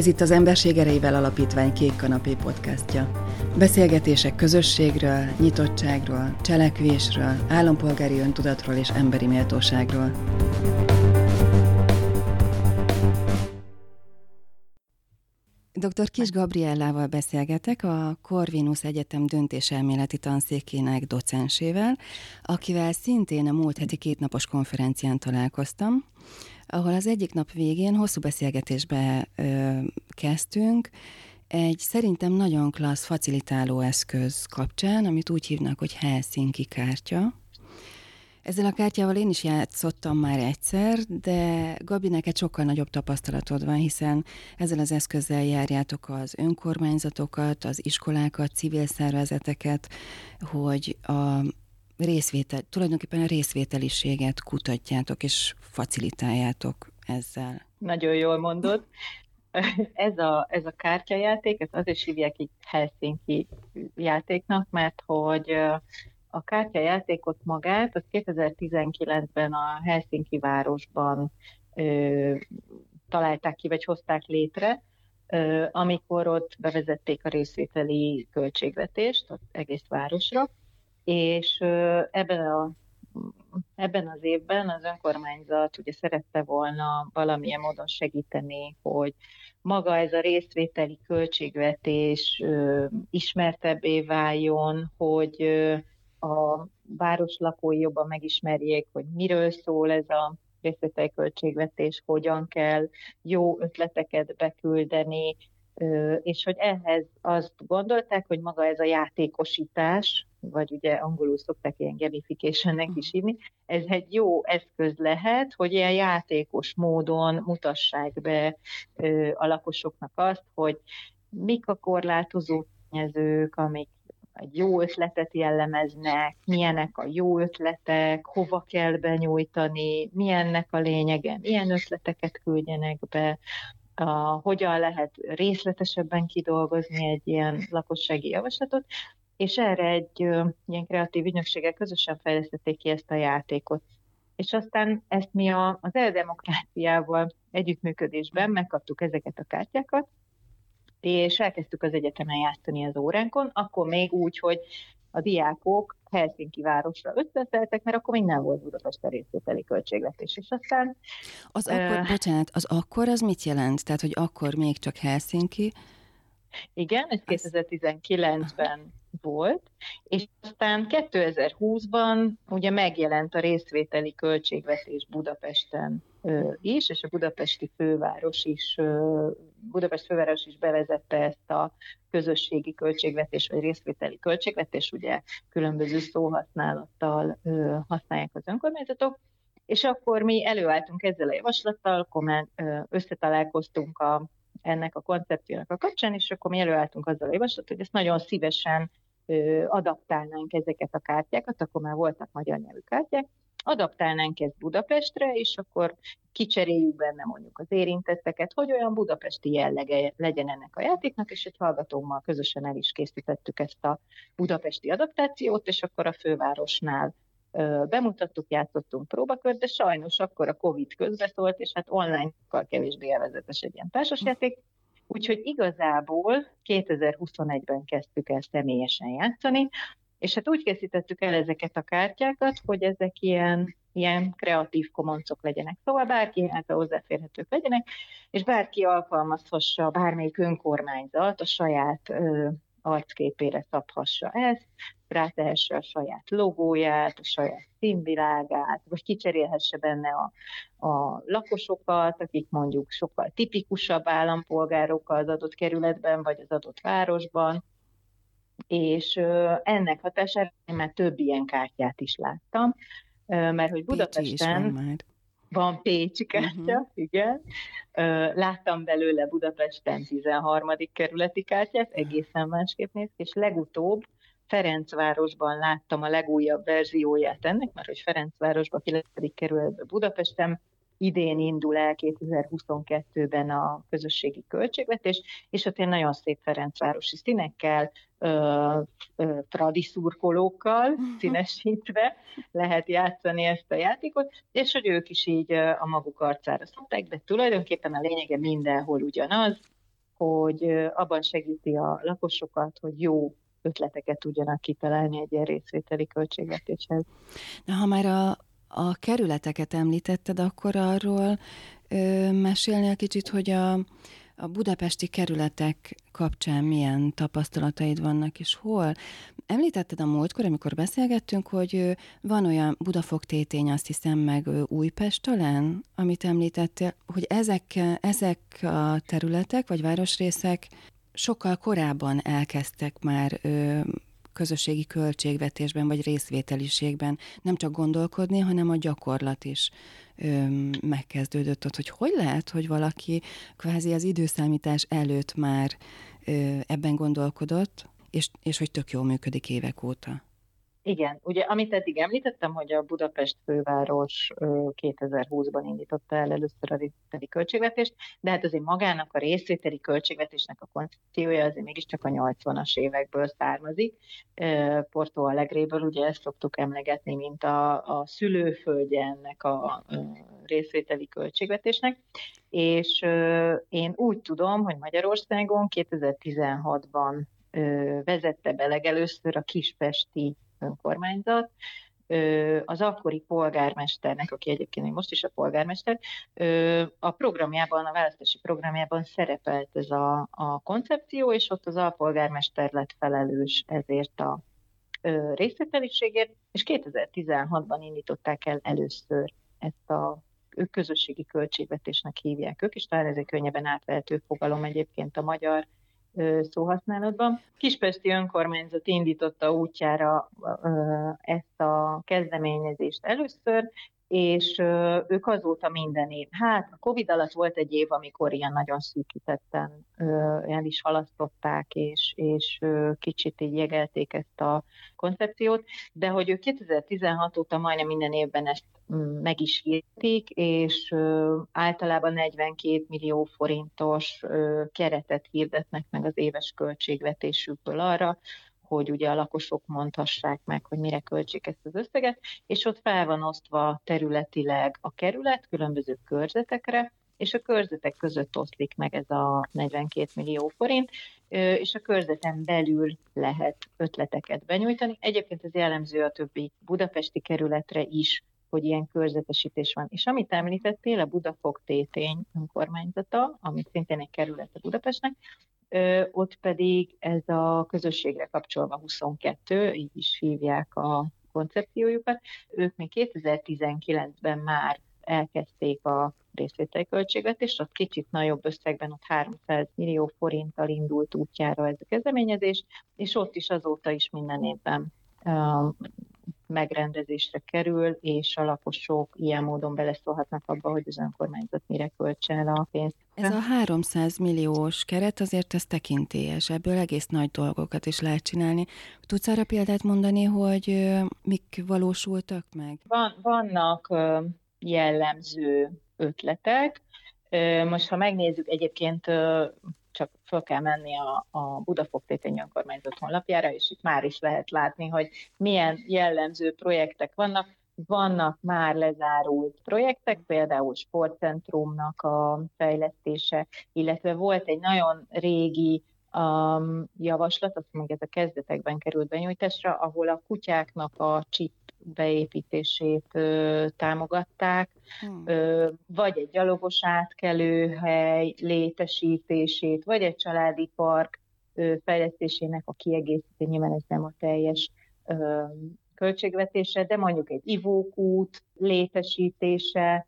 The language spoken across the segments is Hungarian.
Ez itt az Emberség Erejével Alapítvány Kék Kanapé podcastja. Beszélgetések közösségről, nyitottságról, cselekvésről, állampolgári öntudatról és emberi méltóságról. Dr. Kis Gabriellával beszélgetek, a Corvinus Egyetem döntéselméleti tanszékének docensével, akivel szintén a múlt heti kétnapos konferencián találkoztam, ahol az egyik nap végén hosszú beszélgetésbe ö, kezdtünk, egy szerintem nagyon klassz facilitáló eszköz kapcsán, amit úgy hívnak, hogy Helsinki kártya. Ezzel a kártyával én is játszottam már egyszer, de Gabi, neked sokkal nagyobb tapasztalatod van, hiszen ezzel az eszközzel járjátok az önkormányzatokat, az iskolákat, civil szervezeteket, hogy a részvétel, tulajdonképpen a részvételiséget kutatjátok és facilitáljátok ezzel. Nagyon jól mondod. Ez a, ez a kártyajáték, ezt azért hívják így Helsinki játéknak, mert hogy a kártyajátékot magát, az 2019-ben a Helsinki városban ö, találták ki, vagy hozták létre, ö, amikor ott bevezették a részvételi költségvetést az egész városra, és ebben a ebben az évben az önkormányzat ugye szerette volna valamilyen módon segíteni, hogy maga ez a részvételi költségvetés ö, ismertebbé váljon, hogy ö, a város lakói jobban megismerjék, hogy miről szól ez a részvételi költségvetés, hogyan kell jó ötleteket beküldeni, és hogy ehhez azt gondolták, hogy maga ez a játékosítás, vagy ugye angolul szokták ilyen gamificationnek is hívni, ez egy jó eszköz lehet, hogy ilyen játékos módon mutassák be a lakosoknak azt, hogy mik a korlátozó tényezők, amik egy jó ötletet jellemeznek, milyenek a jó ötletek, hova kell benyújtani, milyennek a lényege, milyen ötleteket küldjenek be, a, hogyan lehet részletesebben kidolgozni egy ilyen lakossági javaslatot, és erre egy ö, ilyen kreatív ügynökséggel közösen fejlesztették ki ezt a játékot. És aztán ezt mi a, az eldemokráciával együttműködésben megkaptuk ezeket a kártyákat, és elkezdtük az egyetemen játszani az óránkon, akkor még úgy, hogy a diákok Helsinki városra összeszeltek, mert akkor még nem volt Budapest részvételi költségvetés, és aztán... Az akkor, uh, bocsánat, az akkor az mit jelent? Tehát, hogy akkor még csak Helsinki? Igen, ez 2019-ben volt, és aztán 2020-ban ugye megjelent a részvételi költségvetés Budapesten is, és a budapesti főváros is, Budapest főváros is bevezette ezt a közösségi költségvetés, vagy részvételi költségvetés, ugye különböző szóhasználattal használják az önkormányzatok, és akkor mi előálltunk ezzel a javaslattal, akkor összetalálkoztunk a, ennek a koncepciónak a kapcsán, és akkor mi előálltunk azzal a javaslattal, hogy ezt nagyon szívesen adaptálnánk ezeket a kártyákat, akkor már voltak magyar nyelvű kártyák, adaptálnánk ezt Budapestre, és akkor kicseréljük benne mondjuk az érintetteket, hogy olyan budapesti jellege legyen ennek a játéknak, és egy hallgatómmal közösen el is készítettük ezt a budapesti adaptációt, és akkor a fővárosnál bemutattuk, játszottunk próbakört, de sajnos akkor a Covid közbeszólt, és hát online-kal kevésbé elvezetes egy ilyen társasjáték, Úgyhogy igazából 2021-ben kezdtük el személyesen játszani, és hát úgy készítettük el ezeket a kártyákat, hogy ezek ilyen, ilyen kreatív komoncok legyenek. Szóval bárki hát hozzáférhetők legyenek, és bárki alkalmazhassa, bármelyik önkormányzat a saját ö, arcképére szabhassa ezt, rátehesse a saját logóját, a saját színvilágát, vagy kicserélhesse benne a, a lakosokat, akik mondjuk sokkal tipikusabb állampolgárok az adott kerületben, vagy az adott városban, és ennek hatására én már több ilyen kártyát is láttam, mert hogy Budapesten van, van Pécsi kártya, uh-huh. igen. Láttam belőle Budapesten 13. kerületi kártyát, egészen másképp néz ki, és legutóbb Ferencvárosban láttam a legújabb verzióját ennek, mert hogy Ferencvárosban 9. kerületben Budapesten idén indul el 2022-ben a közösségi költségvetés, és ott én nagyon szép Ferencvárosi színekkel, ö, ö, tradiszurkolókkal színesítve lehet játszani ezt a játékot, és hogy ők is így a maguk arcára szokták, de tulajdonképpen a lényege mindenhol ugyanaz, hogy abban segíti a lakosokat, hogy jó ötleteket tudjanak kitalálni egy ilyen részvételi költségvetéshez. Na, ha már a, a kerületeket említetted, akkor arról ö, mesélnél kicsit, hogy a, a budapesti kerületek kapcsán milyen tapasztalataid vannak, és hol? Említetted a múltkor, amikor beszélgettünk, hogy van olyan Budafok tétény, azt hiszem, meg Újpest talán, amit említettél, hogy ezek, ezek a területek, vagy városrészek sokkal korábban elkezdtek már ö, közösségi költségvetésben vagy részvételiségben nem csak gondolkodni, hanem a gyakorlat is ö, megkezdődött ott, hogy hogy lehet, hogy valaki kvázi az időszámítás előtt már ö, ebben gondolkodott, és, és hogy tök jól működik évek óta. Igen, ugye amit eddig említettem, hogy a Budapest főváros 2020-ban indította el először a részvételi költségvetést, de hát azért magának a részvételi költségvetésnek a koncepciója azért mégiscsak a 80-as évekből származik. Porto Alegréből ugye ezt szoktuk emlegetni, mint a, a szülőföldje ennek a részvételi költségvetésnek, és én úgy tudom, hogy Magyarországon 2016-ban vezette be legelőször a kispesti önkormányzat, az akkori polgármesternek, aki egyébként most is a polgármester, a programjában, a választási programjában szerepelt ez a, a koncepció, és ott az alpolgármester lett felelős ezért a részleteliségért, és 2016-ban indították el először ezt a ők közösségi költségvetésnek hívják ők, és talán ez egy könnyebben átvehető fogalom egyébként a magyar szóhasználatban. Kispesti önkormányzat indította útjára ezt a kezdeményezést először, és ők azóta minden év. Hát a Covid alatt volt egy év, amikor ilyen nagyon szűkítetten el is halasztották, és, és kicsit így jegelték ezt a koncepciót, de hogy ők 2016 óta majdnem minden évben ezt mm, meg is hirtik, és általában 42 millió forintos keretet hirdetnek meg az éves költségvetésükből arra, hogy ugye a lakosok mondhassák meg, hogy mire költsék ezt az összeget, és ott fel van osztva területileg a kerület különböző körzetekre, és a körzetek között oszlik meg ez a 42 millió forint, és a körzeten belül lehet ötleteket benyújtani. Egyébként ez jellemző a többi budapesti kerületre is, hogy ilyen körzetesítés van. És amit említettél, a Budafok tétény önkormányzata, amit szintén egy kerület a Budapestnek, ott pedig ez a közösségre kapcsolva 22, így is hívják a koncepciójukat. Ők még 2019-ben már elkezdték a részvételi költségvetést, ott kicsit nagyobb összegben, ott 300 millió forinttal indult útjára ez a kezdeményezés, és ott is azóta is minden évben megrendezésre kerül, és a lakosok ilyen módon beleszólhatnak abba, hogy az önkormányzat mire költse el a pénzt. Ez a 300 milliós keret azért ez tekintélyes, ebből egész nagy dolgokat is lehet csinálni. Tudsz arra példát mondani, hogy mik valósultak meg? Van, vannak jellemző ötletek. Most, ha megnézzük egyébként csak fel kell menni a, a Budafok Tétény önkormányzat honlapjára, és itt már is lehet látni, hogy milyen jellemző projektek vannak. Vannak már lezárult projektek, például sportcentrumnak a fejlesztése, illetve volt egy nagyon régi um, javaslat, azt mondjuk ez a kezdetekben került benyújtásra, ahol a kutyáknak a chip beépítését támogatták, hmm. vagy egy gyalogos átkelőhely létesítését, vagy egy családi park fejlesztésének a kiegészítés, nyilván ez nem a teljes költségvetése, de mondjuk egy ivókút létesítése,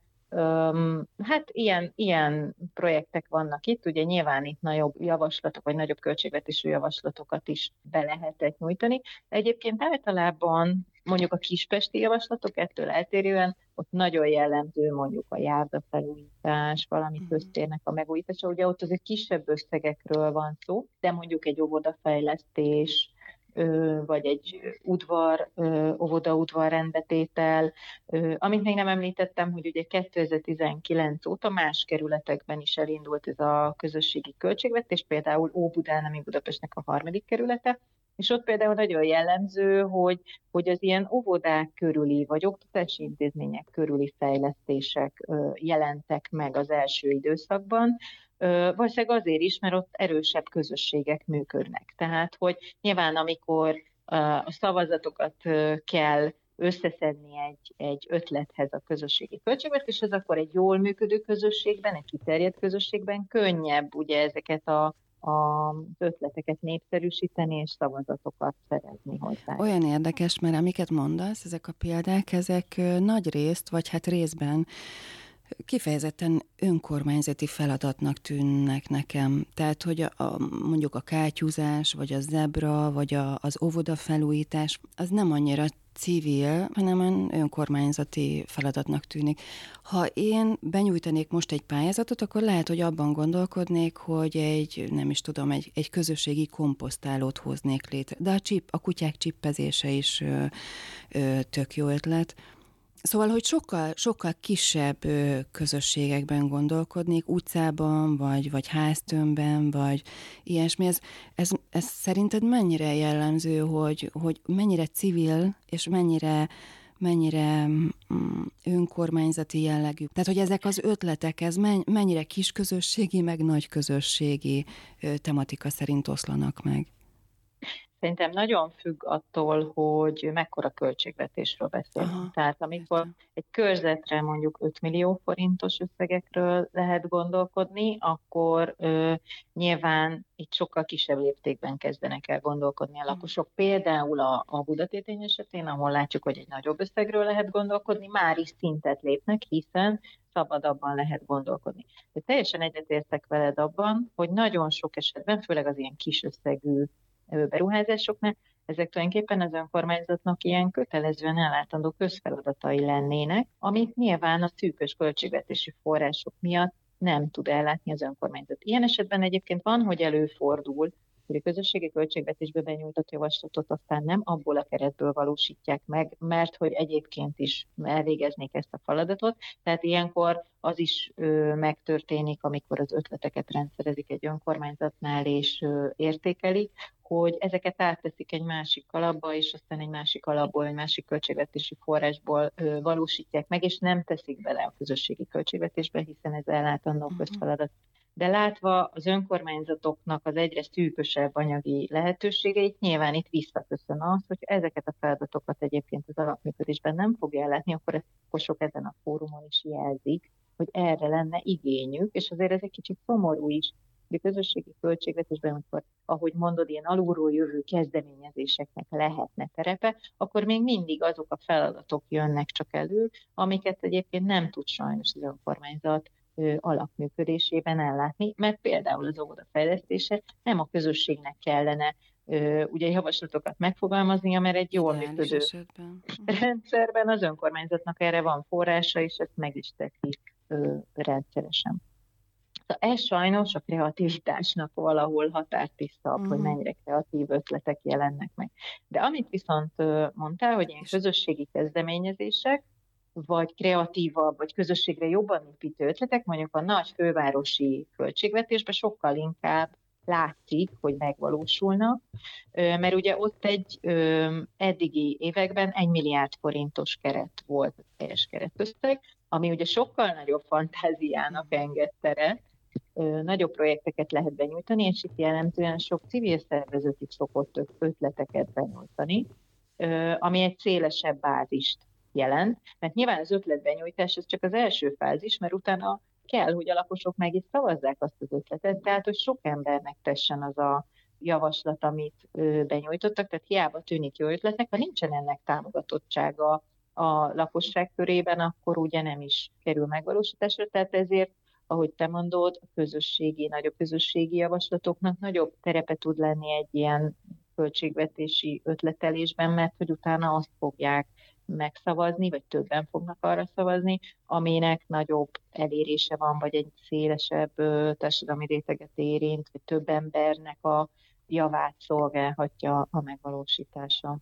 hát ilyen, ilyen projektek vannak itt, ugye nyilván itt nagyobb javaslatok, vagy nagyobb költségvetésű javaslatokat is be lehetett nyújtani. Egyébként általában mondjuk a kispesti javaslatok ettől eltérően, ott nagyon jellemző mondjuk a járdafelújítás, valami mhm. köztérnek a megújítása, ugye ott azért kisebb összegekről van szó, de mondjuk egy óvodafejlesztés, vagy egy udvar, óvoda-udvar rendbetétel. Amit még nem említettem, hogy ugye 2019 óta más kerületekben is elindult ez a közösségi költségvetés, például Óbudán, ami Budapestnek a harmadik kerülete, és ott például nagyon jellemző, hogy, hogy az ilyen óvodák körüli, vagy oktatási intézmények körüli fejlesztések jelentek meg az első időszakban, Valószínűleg azért is, mert ott erősebb közösségek működnek. Tehát, hogy nyilván amikor a szavazatokat kell összeszedni egy, egy ötlethez a közösségi költségvetéshez, akkor egy jól működő közösségben, egy kiterjedt közösségben könnyebb ugye ezeket a az ötleteket népszerűsíteni és szavazatokat szerezni hozzá. Olyan érdekes, mert amiket mondasz, ezek a példák, ezek nagy részt, vagy hát részben kifejezetten önkormányzati feladatnak tűnnek nekem. Tehát, hogy a, a, mondjuk a kátyúzás, vagy a zebra, vagy a, az óvoda felújítás, az nem annyira civil, hanem önkormányzati feladatnak tűnik. Ha én benyújtanék most egy pályázatot, akkor lehet, hogy abban gondolkodnék, hogy egy, nem is tudom, egy, egy közösségi komposztálót hoznék létre. De a, csip, a kutyák csippezése is ö, ö, tök jó ötlet. Szóval, hogy sokkal, sokkal kisebb közösségekben gondolkodnék, utcában, vagy, vagy háztömbben, vagy ilyesmi. Ez, ez, ez szerinted mennyire jellemző, hogy, hogy mennyire civil, és mennyire mennyire mm, önkormányzati jellegű. Tehát, hogy ezek az ötletek, ez mennyire kisközösségi, meg nagy közösségi tematika szerint oszlanak meg? Szerintem nagyon függ attól, hogy mekkora költségvetésről beszélünk. Aha, Tehát amikor egy körzetre mondjuk 5 millió forintos összegekről lehet gondolkodni, akkor ö, nyilván itt sokkal kisebb léptékben kezdenek el gondolkodni a lakosok. Például a, a Budatétény esetén, ahol látjuk, hogy egy nagyobb összegről lehet gondolkodni, már is szintet lépnek, hiszen szabadabban lehet gondolkodni. De teljesen egyetértek veled abban, hogy nagyon sok esetben, főleg az ilyen kis összegű beruházásoknál, ezek tulajdonképpen az önkormányzatnak ilyen kötelezően ellátandó közfeladatai lennének, amit nyilván a szűkös költségvetési források miatt nem tud ellátni az önkormányzat. Ilyen esetben egyébként van, hogy előfordul, hogy a közösségi költségvetésbe benyújtott javaslatot aztán nem abból a keretből valósítják meg, mert hogy egyébként is elvégeznék ezt a feladatot. Tehát ilyenkor az is ö, megtörténik, amikor az ötleteket rendszerezik egy önkormányzatnál és ö, értékelik, hogy ezeket átteszik egy másik alapba, és aztán egy másik alapból, egy másik költségvetési forrásból ö, valósítják meg, és nem teszik bele a közösségi költségvetésbe, hiszen ez ellátandó uh-huh. közfeladat. De látva az önkormányzatoknak az egyre szűkösebb anyagi lehetőségeit, nyilván itt visszaköszön az, hogy ezeket a feladatokat egyébként az alapműködésben nem fogja ellátni, akkor ezt sok ezen a fórumon is jelzik, hogy erre lenne igényük, és azért ez egy kicsit szomorú is, a közösségi költségvetésben, amikor, ahogy mondod, ilyen alulról jövő kezdeményezéseknek lehetne terepe, akkor még mindig azok a feladatok jönnek csak elő, amiket egyébként nem tud sajnos az önkormányzat alapműködésében ellátni, mert például az óvoda fejlesztése nem a közösségnek kellene ugye javaslatokat megfogalmaznia, mert egy jól működő rendszerben az önkormányzatnak erre van forrása, és ezt meg is teszik rendszeresen. Szóval ez sajnos a kreativitásnak valahol határt is szab, mm. hogy mhm. mennyire kreatív ötletek jelennek meg. De amit viszont mondtál, hogy ilyen közösségi kezdeményezések, vagy kreatívabb, vagy közösségre jobban építő ötletek, mondjuk a nagy fővárosi költségvetésben sokkal inkább látszik, hogy megvalósulnak, mert ugye ott egy eddigi években egy milliárd forintos keret volt a teljes keretösszeg, ami ugye sokkal nagyobb fantáziának enged teret, nagyobb projekteket lehet benyújtani, és itt jellemzően sok civil szervezet is szokott ötleteket benyújtani, ami egy szélesebb bázist jelent, mert nyilván az ötletbenyújtás ez csak az első fázis, mert utána kell, hogy a lakosok meg is szavazzák azt az ötletet, tehát hogy sok embernek tessen az a javaslat, amit benyújtottak, tehát hiába tűnik jó ötletnek, ha nincsen ennek támogatottsága a lakosság körében, akkor ugye nem is kerül megvalósításra, tehát ezért ahogy te mondod, a közösségi, nagyobb közösségi javaslatoknak nagyobb terepe tud lenni egy ilyen költségvetési ötletelésben, mert hogy utána azt fogják megszavazni, vagy többen fognak arra szavazni, aminek nagyobb elérése van, vagy egy szélesebb társadalmi réteget érint, vagy több embernek a javát szolgálhatja a megvalósítása.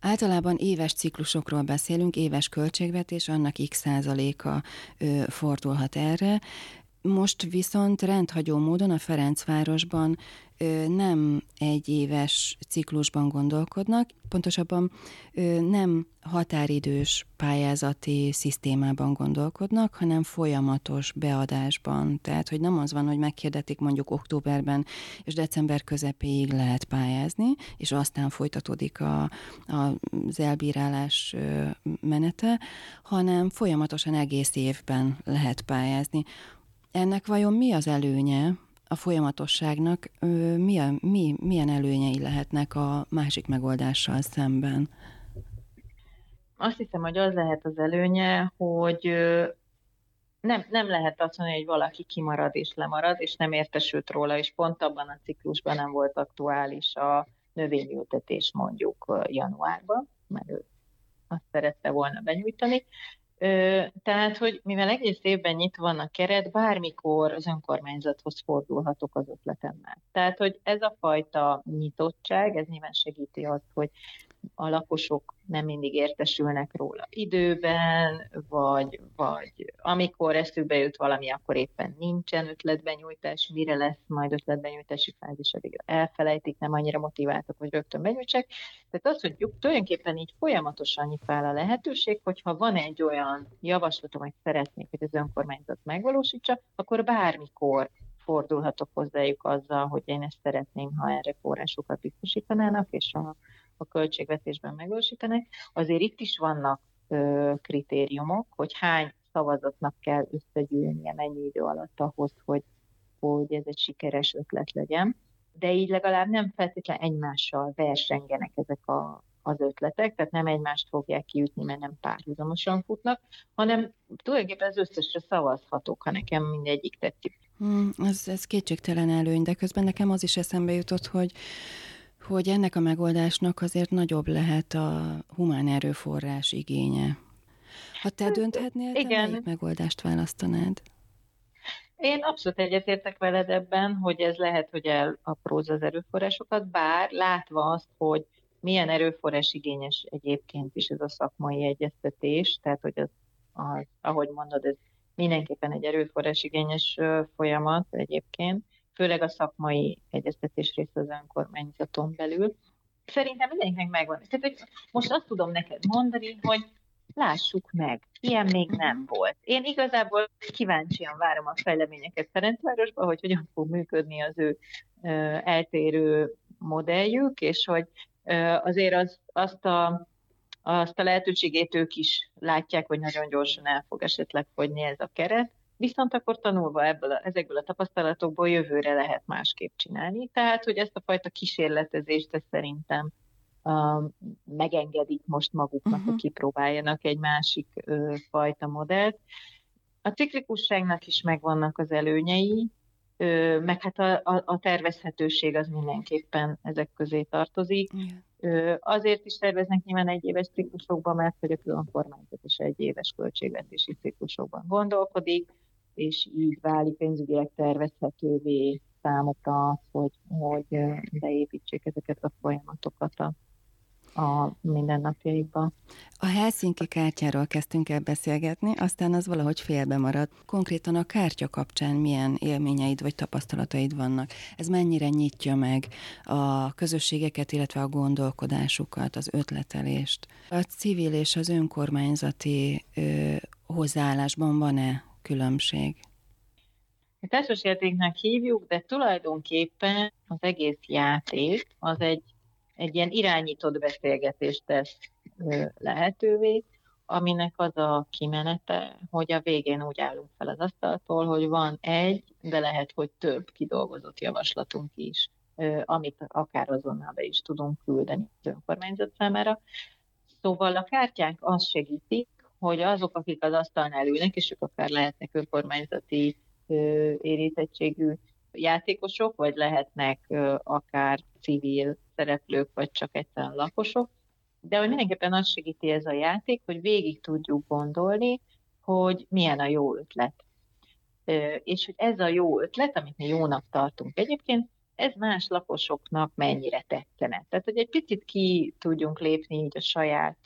Általában éves ciklusokról beszélünk, éves költségvetés, annak x százaléka fordulhat erre. Most viszont rendhagyó módon a Ferencvárosban nem egy éves ciklusban gondolkodnak, pontosabban nem határidős pályázati szisztémában gondolkodnak, hanem folyamatos beadásban. Tehát, hogy nem az van, hogy megkérdetik mondjuk októberben és december közepéig lehet pályázni, és aztán folytatódik a, a, az elbírálás menete, hanem folyamatosan egész évben lehet pályázni. Ennek vajon mi az előnye, a folyamatosságnak mi a, mi, milyen előnyei lehetnek a másik megoldással szemben? Azt hiszem, hogy az lehet az előnye, hogy nem, nem lehet azt mondani, hogy valaki kimarad és lemarad, és nem értesült róla, és pont abban a ciklusban nem volt aktuális a növényültetés mondjuk januárban, mert ő azt szerette volna benyújtani, tehát, hogy mivel egész évben nyitva van a keret, bármikor az önkormányzathoz fordulhatok az ötletemmel. Tehát, hogy ez a fajta nyitottság, ez nyilván segíti azt, hogy a lakosok nem mindig értesülnek róla időben, vagy, vagy amikor eszükbe jut valami, akkor éppen nincsen ötletbenyújtás, mire lesz majd ötletbenyújtási fázis, addig elfelejtik, nem annyira motiváltak, hogy rögtön benyújtsák. Tehát az, hogy tulajdonképpen így folyamatosan nyit fel a lehetőség, hogyha van egy olyan javaslatom, hogy szeretnék, hogy az önkormányzat megvalósítsa, akkor bármikor fordulhatok hozzájuk azzal, hogy én ezt szeretném, ha erre forrásokat biztosítanának, és a a költségvetésben megvalósítanak. Azért itt is vannak ö, kritériumok, hogy hány szavazatnak kell összegyűlnie mennyi idő alatt ahhoz, hogy, hogy ez egy sikeres ötlet legyen. De így legalább nem feltétlenül egymással versengenek ezek a, az ötletek, tehát nem egymást fogják kiütni, mert nem párhuzamosan futnak, hanem tulajdonképpen az összesre szavazhatok, ha nekem mindegyik tetszik. Hmm, ez, ez kétségtelen előny, de közben nekem az is eszembe jutott, hogy hogy ennek a megoldásnak azért nagyobb lehet a humán erőforrás igénye. Ha te dönthetnél, te Igen. melyik megoldást választanád? Én abszolút egyetértek veled ebben, hogy ez lehet, hogy elapróz az erőforrásokat, bár látva azt, hogy milyen erőforrás igényes egyébként is ez a szakmai egyeztetés, tehát hogy az, az ahogy mondod, ez mindenképpen egy erőforrás igényes folyamat egyébként, főleg a szakmai egyeztetés rész az önkormányzaton belül. Szerintem mindenkinek megvan. Tehát, hogy most azt tudom neked mondani, hogy lássuk meg, ilyen még nem volt. Én igazából kíváncsian várom a fejleményeket Ferencvárosban, hogy hogyan fog működni az ő eltérő modelljük, és hogy azért az, azt a azt a lehetőségét ők is látják, hogy nagyon gyorsan el fog esetleg fogyni ez a keret, viszont akkor tanulva ebből a, ezekből a tapasztalatokból jövőre lehet másképp csinálni. Tehát, hogy ezt a fajta kísérletezést ezt szerintem uh, megengedik most maguknak, uh-huh. hogy kipróbáljanak egy másik uh, fajta modellt. A ciklikusságnak is megvannak az előnyei, uh, meg hát a, a, a tervezhetőség az mindenképpen ezek közé tartozik. Uh, azért is terveznek nyilván egy éves ciklusokban, mert hogy a külön kormányzat is egy éves költségvetési ciklusokban gondolkodik és így válik pénzügyileg tervezhetővé számukra az, hogy, hogy beépítsék ezeket a folyamatokat a, a mindennapjaikba. A Helsinki kártyáról kezdtünk el beszélgetni, aztán az valahogy félbe maradt. Konkrétan a kártya kapcsán milyen élményeid vagy tapasztalataid vannak? Ez mennyire nyitja meg a közösségeket, illetve a gondolkodásukat, az ötletelést? A civil és az önkormányzati ö, hozzáállásban van-e különbség? Társasjátéknak hívjuk, de tulajdonképpen az egész játék az egy, egy ilyen irányított beszélgetést tesz lehetővé, aminek az a kimenete, hogy a végén úgy állunk fel az asztaltól, hogy van egy, de lehet, hogy több kidolgozott javaslatunk is, amit akár azonnal be is tudunk küldeni az önkormányzat számára. Szóval a kártyánk azt segítik, hogy azok, akik az asztalnál ülnek, és ők akár lehetnek önkormányzati érintettségű játékosok, vagy lehetnek akár civil szereplők, vagy csak egyszerűen lakosok, de hogy mindenképpen azt segíti ez a játék, hogy végig tudjuk gondolni, hogy milyen a jó ötlet. És hogy ez a jó ötlet, amit mi jónak tartunk egyébként, ez más lakosoknak mennyire tetszene. Tehát, hogy egy picit ki tudjunk lépni így a saját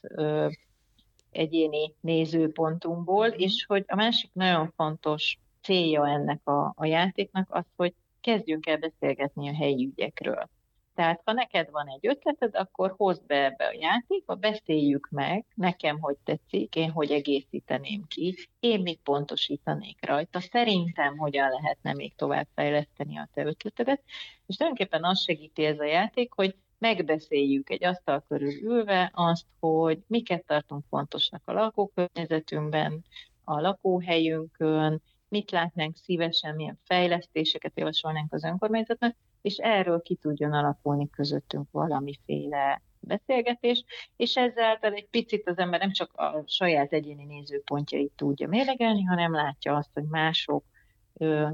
egyéni nézőpontunkból, és hogy a másik nagyon fontos célja ennek a, a játéknak az, hogy kezdjünk el beszélgetni a helyi ügyekről. Tehát ha neked van egy ötleted, akkor hozd be ebbe a játékba, beszéljük meg, nekem hogy tetszik, én hogy egészíteném ki, én mit pontosítanék rajta, szerintem hogyan lehetne még tovább fejleszteni a te ötletedet, és tulajdonképpen azt segíti ez a játék, hogy megbeszéljük egy asztal körül ülve azt, hogy miket tartunk fontosnak a lakókörnyezetünkben, a lakóhelyünkön, mit látnánk szívesen, milyen fejlesztéseket javasolnánk az önkormányzatnak, és erről ki tudjon alakulni közöttünk valamiféle beszélgetés, és ezáltal egy picit az ember nem csak a saját egyéni nézőpontjait tudja mérlegelni, hanem látja azt, hogy mások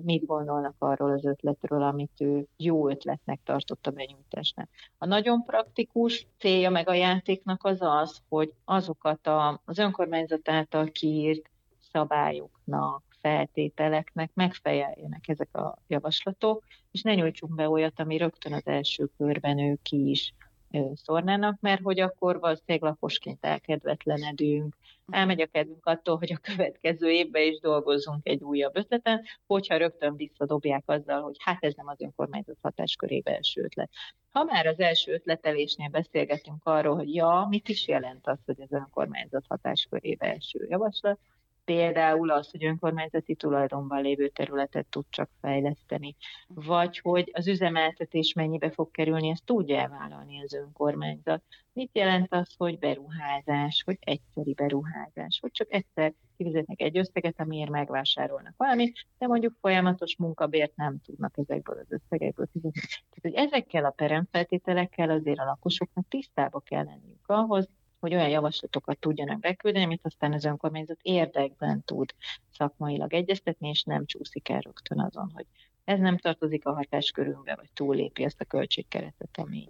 mit gondolnak arról az ötletről, amit ő jó ötletnek tartott a benyújtásnál. A nagyon praktikus célja meg a játéknak az az, hogy azokat a, az önkormányzat által kiírt szabályoknak, feltételeknek megfeleljenek ezek a javaslatok, és ne nyújtsunk be olyat, ami rögtön az első körben ők ki is szornának, mert hogy akkor valószínűleg lakosként elkedvetlenedünk, elmegy a kedvünk attól, hogy a következő évben is dolgozzunk egy újabb ötleten, hogyha rögtön visszadobják azzal, hogy hát ez nem az önkormányzat hatáskörébe első ötlet. Ha már az első ötletelésnél beszélgetünk arról, hogy ja, mit is jelent az, hogy az önkormányzat hatáskörébe első javaslat, például az, hogy önkormányzati tulajdonban lévő területet tud csak fejleszteni, vagy hogy az üzemeltetés mennyibe fog kerülni, ezt tudja elvállalni az önkormányzat. Mit jelent az, hogy beruházás, hogy egyszeri beruházás, hogy csak egyszer kifizetnek egy összeget, amiért megvásárolnak valamit, de mondjuk folyamatos munkabért nem tudnak ezekből az összegekből fizetni. Tehát, hogy ezekkel a peremfeltételekkel azért a lakosoknak tisztába kell lenniük ahhoz, hogy olyan javaslatokat tudjanak beküldeni, amit aztán az önkormányzat érdekben tud szakmailag egyeztetni, és nem csúszik el rögtön azon, hogy ez nem tartozik a hatáskörünkbe, vagy túllépi ezt a költségkeretet, ami,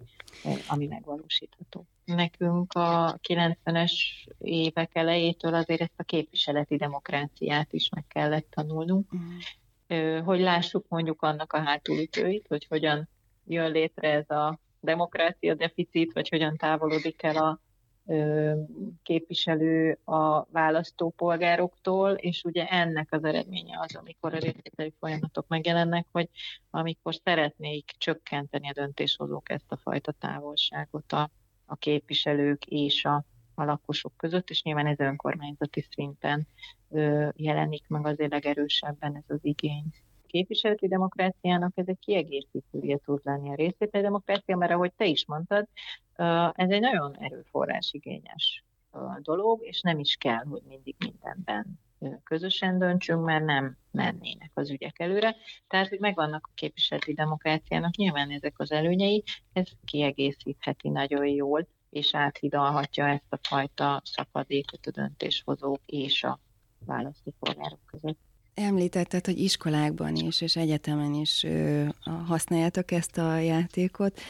ami megvalósítható. Nekünk a 90-es évek elejétől azért ezt a képviseleti demokráciát is meg kellett tanulnunk, mm. hogy lássuk mondjuk annak a hátulütőit, hogy hogyan jön létre ez a demokrácia deficit, vagy hogyan távolodik el a képviselő a választópolgároktól, és ugye ennek az eredménye az, amikor a részvételi folyamatok megjelennek, hogy amikor szeretnék csökkenteni a döntéshozók ezt a fajta távolságot a, a képviselők és a, a lakosok között, és nyilván ez önkormányzati szinten ö, jelenik meg azért legerősebben ez az igény képviseleti demokráciának ez egy kiegészítője tud lenni a részvételi demokrácia, mert ahogy te is mondtad, ez egy nagyon erőforrásigényes dolog, és nem is kell, hogy mindig mindenben közösen döntsünk, mert nem mennének az ügyek előre. Tehát, hogy megvannak a képviseleti demokráciának nyilván ezek az előnyei, ez kiegészítheti nagyon jól, és áthidalhatja ezt a fajta szakadékot a döntéshozók és a választópolgárok között. Említetted, hogy iskolákban is és egyetemen is ö, használjátok ezt a játékot.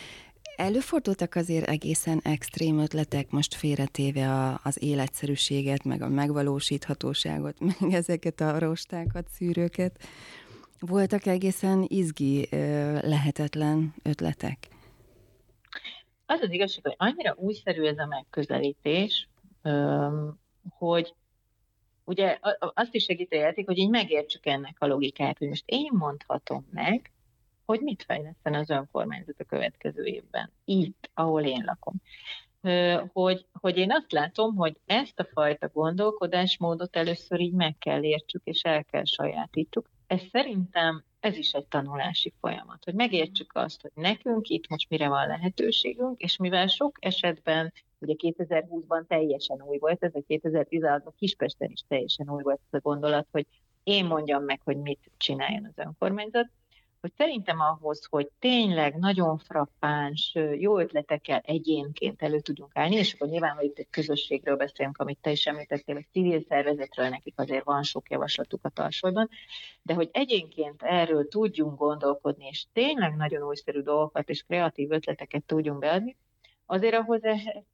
Előfordultak azért egészen extrém ötletek, most félretéve a, az életszerűséget, meg a megvalósíthatóságot, meg ezeket a rostákat, szűrőket. Voltak egészen izgi, lehetetlen ötletek? Az az igazság, hogy annyira újszerű ez a megközelítés, hogy ugye azt is segít a játék, hogy így megértsük ennek a logikát, hogy most én mondhatom meg, hogy mit fejleszten az önkormányzat a következő évben, itt, ahol én lakom. Hogy, hogy én azt látom, hogy ezt a fajta gondolkodásmódot először így meg kell értsük, és el kell sajátítsuk. Ez szerintem ez is egy tanulási folyamat, hogy megértsük azt, hogy nekünk itt most mire van lehetőségünk, és mivel sok esetben, ugye 2020-ban teljesen új volt, ez a 2016-ban Kispesten is teljesen új volt ez a gondolat, hogy én mondjam meg, hogy mit csináljon az önkormányzat, hogy szerintem ahhoz, hogy tényleg nagyon frappáns, jó ötletekkel egyénként elő tudjunk állni, és akkor nyilván, hogy itt egy közösségről beszélünk, amit te is említettél, egy civil szervezetről nekik azért van sok javaslatuk a tarsolyban, de hogy egyénként erről tudjunk gondolkodni, és tényleg nagyon újszerű dolgokat és kreatív ötleteket tudjunk beadni, azért ahhoz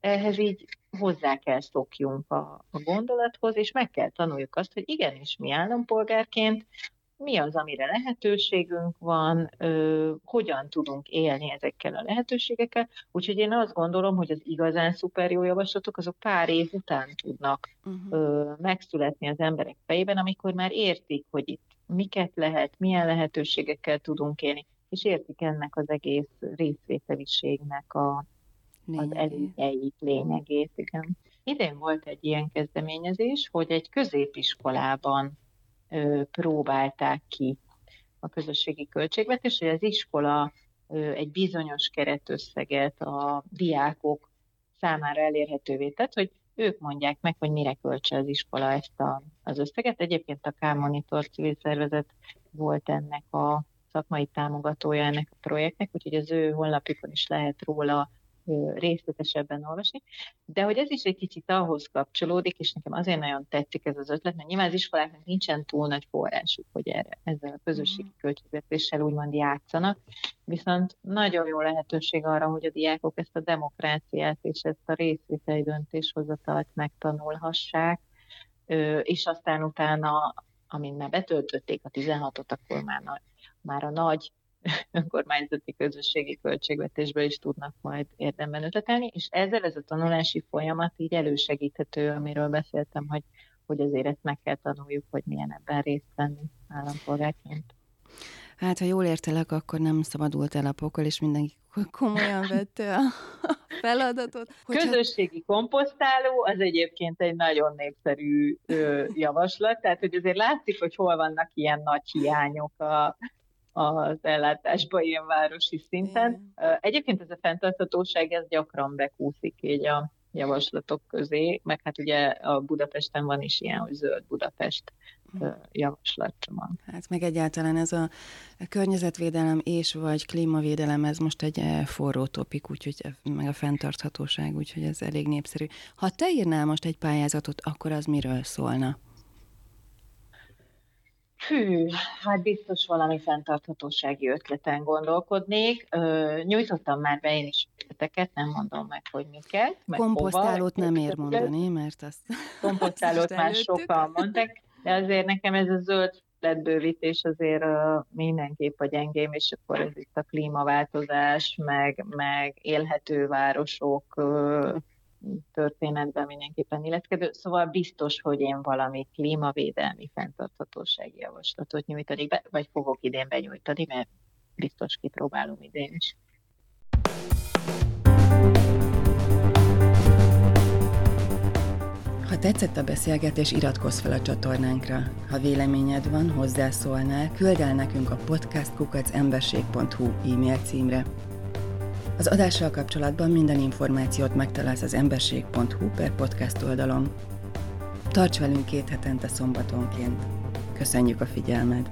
ehhez így hozzá kell szokjunk a, a gondolathoz, és meg kell tanuljuk azt, hogy igenis mi állampolgárként mi az, amire lehetőségünk van, ö, hogyan tudunk élni ezekkel a lehetőségekkel. Úgyhogy én azt gondolom, hogy az igazán szuper jó javaslatok, azok pár év után tudnak uh-huh. ö, megszületni az emberek fejében, amikor már értik, hogy itt miket lehet, milyen lehetőségekkel tudunk élni, és értik ennek az egész részvételiségnek a, az előnyeit, lényegét. Igen. Idén volt egy ilyen kezdeményezés, hogy egy középiskolában ö, próbálták ki a közösségi költségvetést, hogy az iskola ö, egy bizonyos keretösszeget a diákok számára elérhetővé tett, hogy ők mondják meg, hogy mire költse az iskola ezt a, az összeget. Egyébként a K-Monitor civil szervezet volt ennek a szakmai támogatója ennek a projektnek, úgyhogy az ő honlapjukon is lehet róla részletesebben olvasni, de hogy ez is egy kicsit ahhoz kapcsolódik, és nekem azért nagyon tetszik ez az ötlet, mert nyilván az iskoláknak nincsen túl nagy forrásuk, hogy erre, ezzel a közösségi mm. költségvetéssel úgymond játszanak, viszont nagyon jó lehetőség arra, hogy a diákok ezt a demokráciát és ezt a részvételi döntéshozatalt megtanulhassák, és aztán utána, amint már betöltötték a 16-ot, akkor már, már a nagy önkormányzati közösségi költségvetésből is tudnak majd érdemben ötletelni, és ezzel ez a tanulási folyamat így elősegíthető, amiről beszéltem, hogy, hogy azért ezt meg kell tanuljuk, hogy milyen ebben részt venni állampolgárként. Hát, ha jól értelek, akkor nem szabadult el a pokol, és mindenki komolyan vette a feladatot. Hogyha... Közösségi komposztáló az egyébként egy nagyon népszerű ö, javaslat, tehát hogy azért látszik, hogy hol vannak ilyen nagy hiányok a, az ellátásba ilyen városi szinten. Egyébként ez a fenntarthatóság, ez gyakran bekúszik így a javaslatok közé, meg hát ugye a Budapesten van is ilyen, hogy zöld Budapest javaslat van. Hát meg egyáltalán ez a környezetvédelem és vagy klímavédelem, ez most egy forró topik, úgyhogy meg a fenntarthatóság, úgyhogy ez elég népszerű. Ha te írnál most egy pályázatot, akkor az miről szólna? Hű, hát biztos valami fenntarthatósági ötleten gondolkodnék. Ö, nyújtottam már be én is ötleteket, nem mondom meg, hogy miket. Meg Komposztálót hova, nem ér mondani, mert azt... Komposztálót már sokan mondták, de azért nekem ez a zöld bővítés azért uh, mindenképp a gyengém, és akkor ez itt a klímaváltozás, meg, meg élhető városok, uh, történetben mindenképpen illeszkedő, szóval biztos, hogy én valami klímavédelmi fenntarthatósági javaslatot nyújtanék be, vagy fogok idén benyújtani, mert biztos kipróbálom idén is. Ha tetszett a beszélgetés, iratkozz fel a csatornánkra. Ha véleményed van, hozzászólnál, küld el nekünk a podcastkukacemberség.hu e-mail címre. Az adással kapcsolatban minden információt megtalálsz az emberség.hu per podcast oldalon. Tarts velünk két hetente szombatonként. Köszönjük a figyelmed!